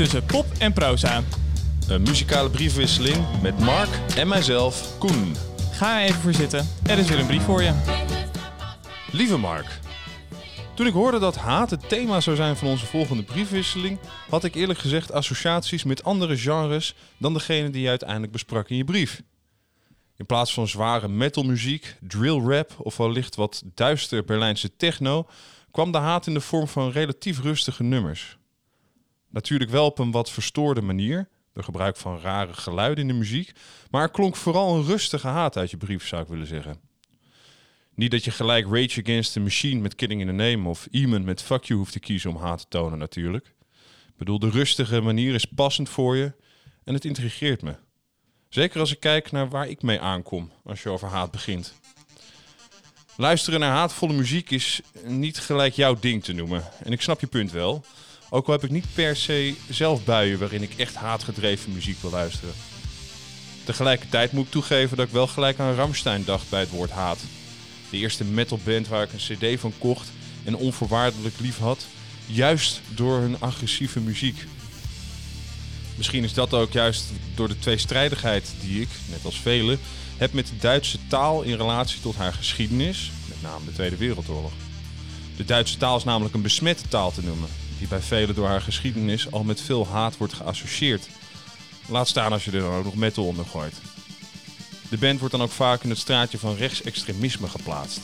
tussen pop en proza. Een muzikale briefwisseling met Mark en mijzelf, Koen. Ga er even voor zitten. Er is weer een brief voor je. Lieve Mark, toen ik hoorde dat haat het thema zou zijn van onze volgende briefwisseling, had ik eerlijk gezegd associaties met andere genres dan degene die je uiteindelijk besprak in je brief. In plaats van zware metalmuziek, drill rap of wellicht wat duister Berlijnse techno, kwam de haat in de vorm van relatief rustige nummers. Natuurlijk wel op een wat verstoorde manier, door gebruik van rare geluiden in de muziek, maar er klonk vooral een rustige haat uit je brief, zou ik willen zeggen. Niet dat je gelijk Rage Against the Machine met Killing in the Name of Eamon met Fuck You hoeft te kiezen om haat te tonen natuurlijk. Ik bedoel, de rustige manier is passend voor je en het intrigeert me. Zeker als ik kijk naar waar ik mee aankom als je over haat begint. Luisteren naar haatvolle muziek is niet gelijk jouw ding te noemen. En ik snap je punt wel. Ook al heb ik niet per se zelf buien waarin ik echt haatgedreven muziek wil luisteren. Tegelijkertijd moet ik toegeven dat ik wel gelijk aan Ramstein dacht bij het woord haat. De eerste metalband waar ik een cd van kocht en onvoorwaardelijk lief had. Juist door hun agressieve muziek. Misschien is dat ook juist door de tweestrijdigheid die ik, net als velen, heb met de Duitse taal in relatie tot haar geschiedenis, met name de Tweede Wereldoorlog. De Duitse taal is namelijk een besmette taal te noemen, die bij velen door haar geschiedenis al met veel haat wordt geassocieerd. Laat staan als je er dan ook nog metal onder gooit. De band wordt dan ook vaak in het straatje van rechtsextremisme geplaatst.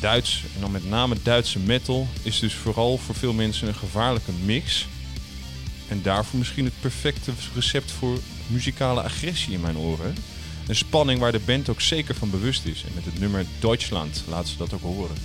Duits, en dan met name Duitse metal, is dus vooral voor veel mensen een gevaarlijke mix. En daarvoor misschien het perfecte recept voor muzikale agressie in mijn oren. Een spanning waar de band ook zeker van bewust is. En met het nummer Deutschland laten ze dat ook horen.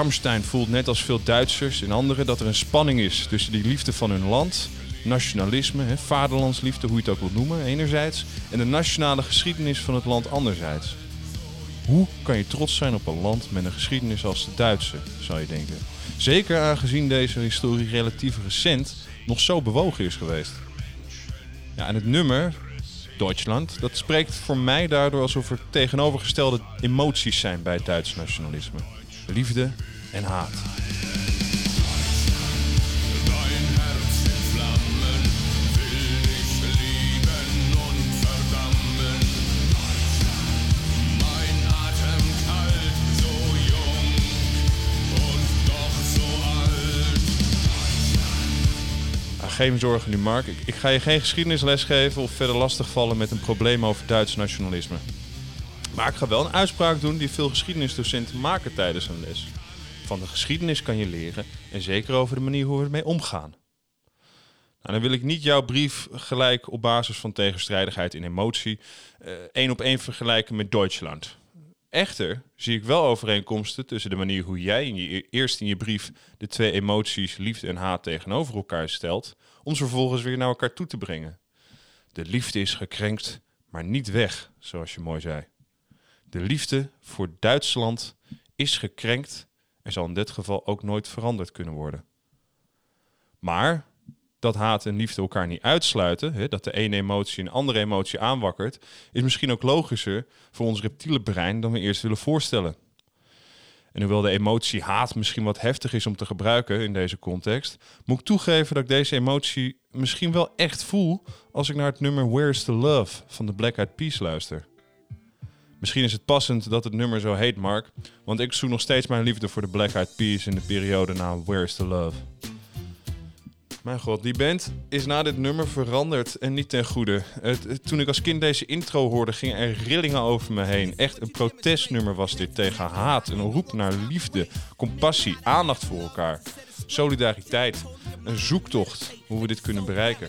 Ramstein voelt net als veel Duitsers en anderen dat er een spanning is tussen die liefde van hun land, nationalisme, hè, vaderlandsliefde, hoe je het ook wilt noemen, enerzijds, en de nationale geschiedenis van het land anderzijds. Hoe kan je trots zijn op een land met een geschiedenis als de Duitse, zou je denken? Zeker aangezien deze historie relatief recent nog zo bewogen is geweest. Ja, en het nummer, Deutschland, dat spreekt voor mij daardoor alsof er tegenovergestelde emoties zijn bij het Duitse nationalisme. Liefde en haat. Geen zorgen nu, Mark. Ik, ik ga je geen geschiedenisles geven of verder lastigvallen met een probleem over Duits nationalisme. Maar ik ga wel een uitspraak doen die veel geschiedenisdocenten maken tijdens een les. Van de geschiedenis kan je leren en zeker over de manier hoe we ermee omgaan. Nou, dan wil ik niet jouw brief gelijk op basis van tegenstrijdigheid in emotie eh, één op één vergelijken met Duitsland. Echter zie ik wel overeenkomsten tussen de manier hoe jij in je, eerst in je brief de twee emoties liefde en haat tegenover elkaar stelt, om ze vervolgens weer naar elkaar toe te brengen. De liefde is gekrenkt, maar niet weg, zoals je mooi zei. De liefde voor Duitsland is gekrenkt en zal in dit geval ook nooit veranderd kunnen worden. Maar dat haat en liefde elkaar niet uitsluiten, hè, dat de ene emotie een andere emotie aanwakkert, is misschien ook logischer voor ons reptiele brein dan we eerst willen voorstellen. En hoewel de emotie haat misschien wat heftig is om te gebruiken in deze context, moet ik toegeven dat ik deze emotie misschien wel echt voel als ik naar het nummer Where's the Love van de Black Eyed Peas luister. Misschien is het passend dat het nummer zo heet, Mark, want ik zoek nog steeds mijn liefde voor de Black Eyed Peas in de periode na Where's the Love. Mijn god, die band is na dit nummer veranderd en niet ten goede. Toen ik als kind deze intro hoorde, gingen er rillingen over me heen. Echt een protestnummer was dit tegen haat. Een roep naar liefde, compassie, aandacht voor elkaar. Solidariteit. Een zoektocht hoe we dit kunnen bereiken.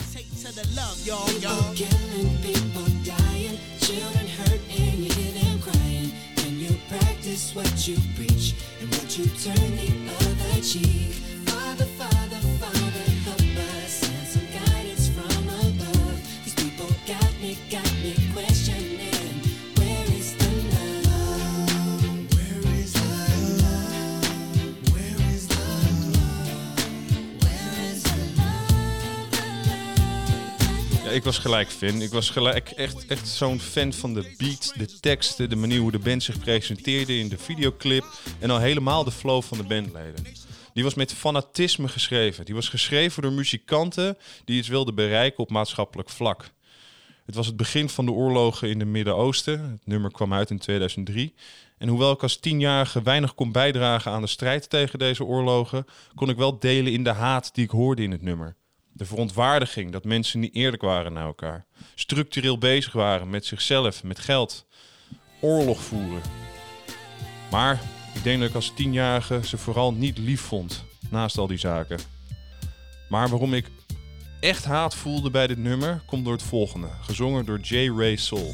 Ik was gelijk fan. Ik was gelijk echt, echt zo'n fan van de beat, de teksten, de manier hoe de band zich presenteerde in de videoclip. En al helemaal de flow van de bandleden. Die was met fanatisme geschreven. Die was geschreven door muzikanten die iets wilden bereiken op maatschappelijk vlak. Het was het begin van de oorlogen in het Midden-Oosten. Het nummer kwam uit in 2003. En hoewel ik als tienjarige weinig kon bijdragen aan de strijd tegen deze oorlogen, kon ik wel delen in de haat die ik hoorde in het nummer. De verontwaardiging dat mensen niet eerlijk waren naar elkaar. Structureel bezig waren met zichzelf, met geld. Oorlog voeren. Maar ik denk dat ik als tienjarige ze vooral niet lief vond, naast al die zaken. Maar waarom ik echt haat voelde bij dit nummer, komt door het volgende. Gezongen door J. Ray Soul.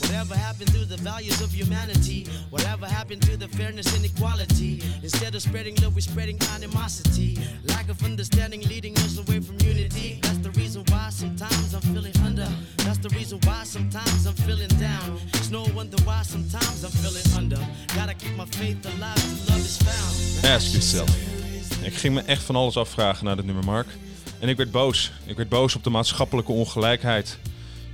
Whatever happened to the values of humanity? Whatever happened to the fairness and equality? Instead of spreading love, we're spreading animosity. Lack of understanding leading us away from unity. That's the reason why sometimes I'm feeling under. That's the reason why sometimes I'm feeling down. It's no wonder why sometimes I'm feeling under. Gotta keep my faith alive till love is found. Ask yourself. Ik ging me echt van alles afvragen naar dit nummer, Mark. En ik werd boos. Ik werd boos op de maatschappelijke ongelijkheid.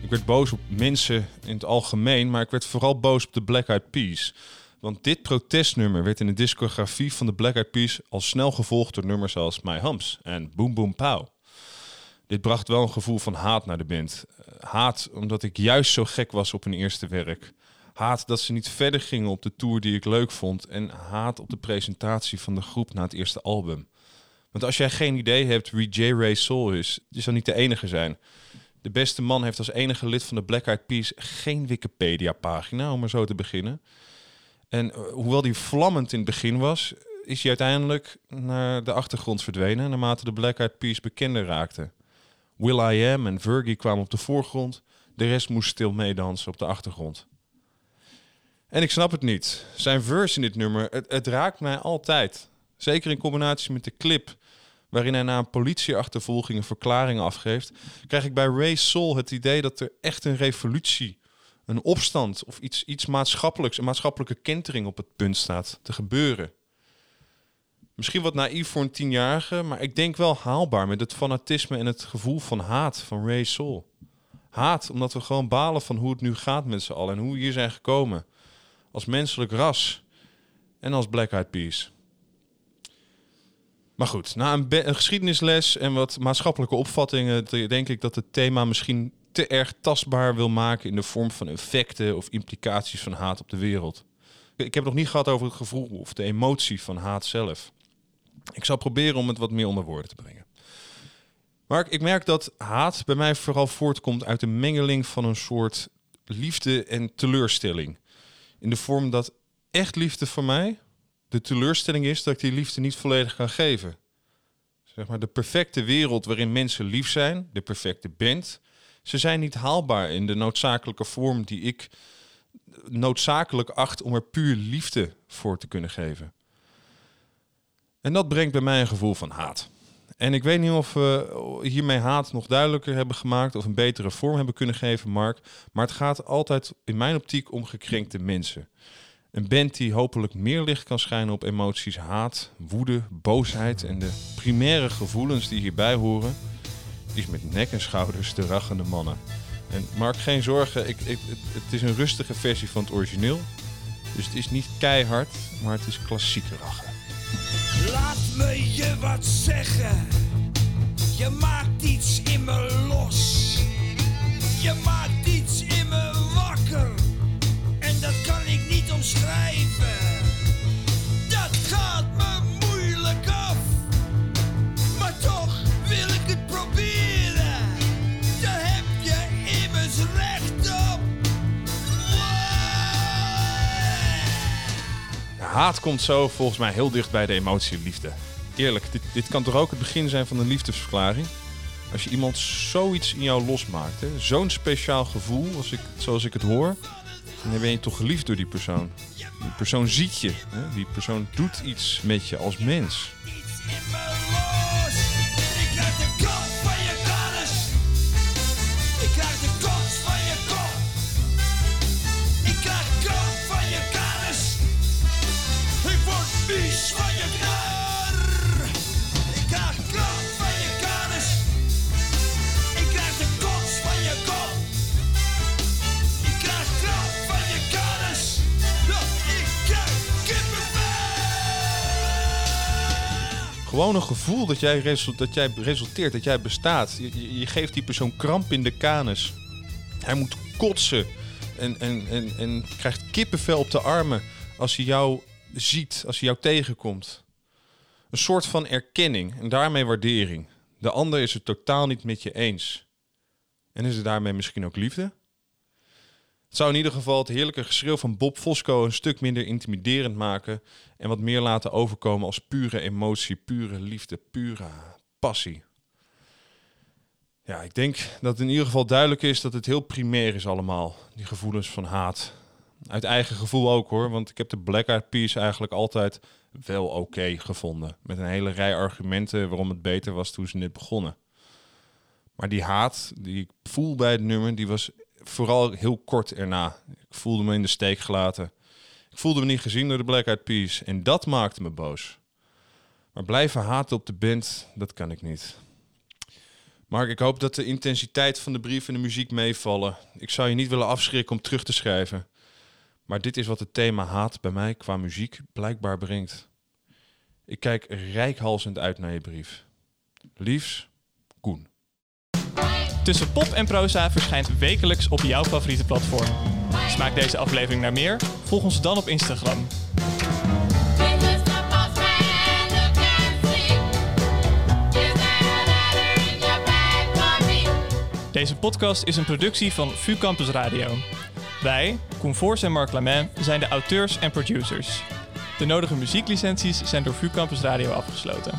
Ik werd boos op mensen in het algemeen, maar ik werd vooral boos op de Black Eyed Peas. Want dit protestnummer werd in de discografie van de Black Eyed Peas al snel gevolgd door nummers als My Humps en Boom Boom Pow. Dit bracht wel een gevoel van haat naar de band. Eh, Haat omdat ik juist zo gek was op hun eerste werk. Haat dat ze niet verder gingen op de tour die ik leuk vond. En haat op de presentatie van de groep na het eerste album. Want als jij geen idee hebt wie J. Ray Soul is, je zal niet de enige zijn. De beste man heeft als enige lid van de Black Eyed Peas geen Wikipedia-pagina, om maar zo te beginnen. En eh, hoewel die vlammend in het begin was, is hij uiteindelijk naar de achtergrond verdwenen naarmate de Black Eyed Peas bekender raakten. Will I Am en Fergie kwamen op de voorgrond, de rest moest stil meedansen op de achtergrond. En ik snap het niet. Zijn verse in dit nummer, het, het raakt mij altijd. Zeker in combinatie met de clip, waarin hij na een politieachtervolging een verklaring afgeeft, krijg ik bij Ray Soul het idee dat er echt een revolutie, een opstand of iets, iets maatschappelijks, een maatschappelijke kentering op het punt staat te gebeuren. Misschien wat naïef voor een tienjarige, maar ik denk wel haalbaar met het fanatisme en het gevoel van haat van Ray Soul. Haat omdat we gewoon balen van hoe het nu gaat met z'n allen en hoe we hier zijn gekomen. Als menselijk ras en als Black Eyed Peas. Maar goed, na een, geschiedenisles en wat maatschappelijke opvattingen, denk ik dat het thema misschien te erg tastbaar wil maken in de vorm van effecten of implicaties van haat op de wereld. Ik heb nog niet gehad over het gevoel of de emotie van haat zelf. Ik zal proberen om het wat meer onder woorden te brengen. Maar ik merk dat haat bij mij vooral voortkomt uit een mengeling van een soort liefde en teleurstelling. In de vorm dat echt liefde voor mij de teleurstelling is dat ik die liefde niet volledig kan geven. Zeg maar de perfecte wereld waarin mensen lief zijn, de perfecte band, ze zijn niet haalbaar in de noodzakelijke vorm die ik noodzakelijk acht om er puur liefde voor te kunnen geven. En dat brengt bij mij een gevoel van haat. En ik weet niet of we hiermee haat nog duidelijker hebben gemaakt of een betere vorm hebben kunnen geven, Mark. Maar het gaat altijd in mijn optiek om gekrenkte mensen. Een band die hopelijk meer licht kan schijnen op emoties haat, woede, boosheid en de primaire gevoelens die hierbij horen, is met nek en schouders de rachende mannen. En Mark, geen zorgen, ik, het is een rustige versie van het origineel. Dus het is niet keihard, maar het is klassieke rachen. Laat me je wat zeggen. Je maakt iets in me los. Je maakt iets in me wakker. Omschrijven. Dat gaat me moeilijk af. Maar toch wil ik het proberen. Daar heb je immers recht op. Haat komt zo volgens mij heel dicht bij de emotie liefde. Eerlijk, dit, dit kan toch ook het begin zijn van een liefdesverklaring? Als je iemand zoiets in jou losmaakt, zo'n speciaal gevoel als ik, zoals ik het hoor, dan ben je toch geliefd door die persoon. Die persoon ziet je. Hè? Die persoon doet iets met je als mens. Gewoon een gevoel dat jij, resu- dat jij resulteert, dat jij bestaat. Je, je, geeft die persoon kramp in de kanus. Hij moet kotsen en, en, en, en krijgt kippenvel op de armen als hij jou ziet, als hij jou tegenkomt. Een soort van erkenning en daarmee waardering. De ander is het totaal niet met je eens. En is het daarmee misschien ook liefde? Het zou in ieder geval het heerlijke geschreeuw van Bob Fosco een stuk minder intimiderend maken en wat meer laten overkomen als pure emotie, pure liefde, pure passie. Ja, ik denk dat in ieder geval duidelijk is dat het heel primair is allemaal, die gevoelens van haat. Uit eigen gevoel ook hoor, want ik heb de Black Eyed Peas eigenlijk altijd wel oké gevonden. Met een hele rij argumenten waarom het beter was toen ze net begonnen. Maar die haat die ik voel bij het nummer, die was vooral heel kort erna. Ik voelde me in de steek gelaten. Ik voelde me niet gezien door de Black Eyed en dat maakte me boos. Maar blijven haten op de band, dat kan ik niet. Mark, ik hoop dat de intensiteit van de brief en de muziek meevallen. Ik zou je niet willen afschrikken om terug te schrijven. Maar dit is wat het thema haat bij mij qua muziek blijkbaar brengt. Ik kijk rijkhalsend uit naar je brief. Liefs, Koen. Tussen pop en proza verschijnt wekelijks op jouw favoriete platform. Smaakt deze aflevering naar meer? Volg ons dan op Instagram. Deze podcast is een productie van VU Campus Radio. Wij, Koen Voors en Marc Lamin, zijn de auteurs en producers. De nodige muzieklicenties zijn door VU Campus Radio afgesloten.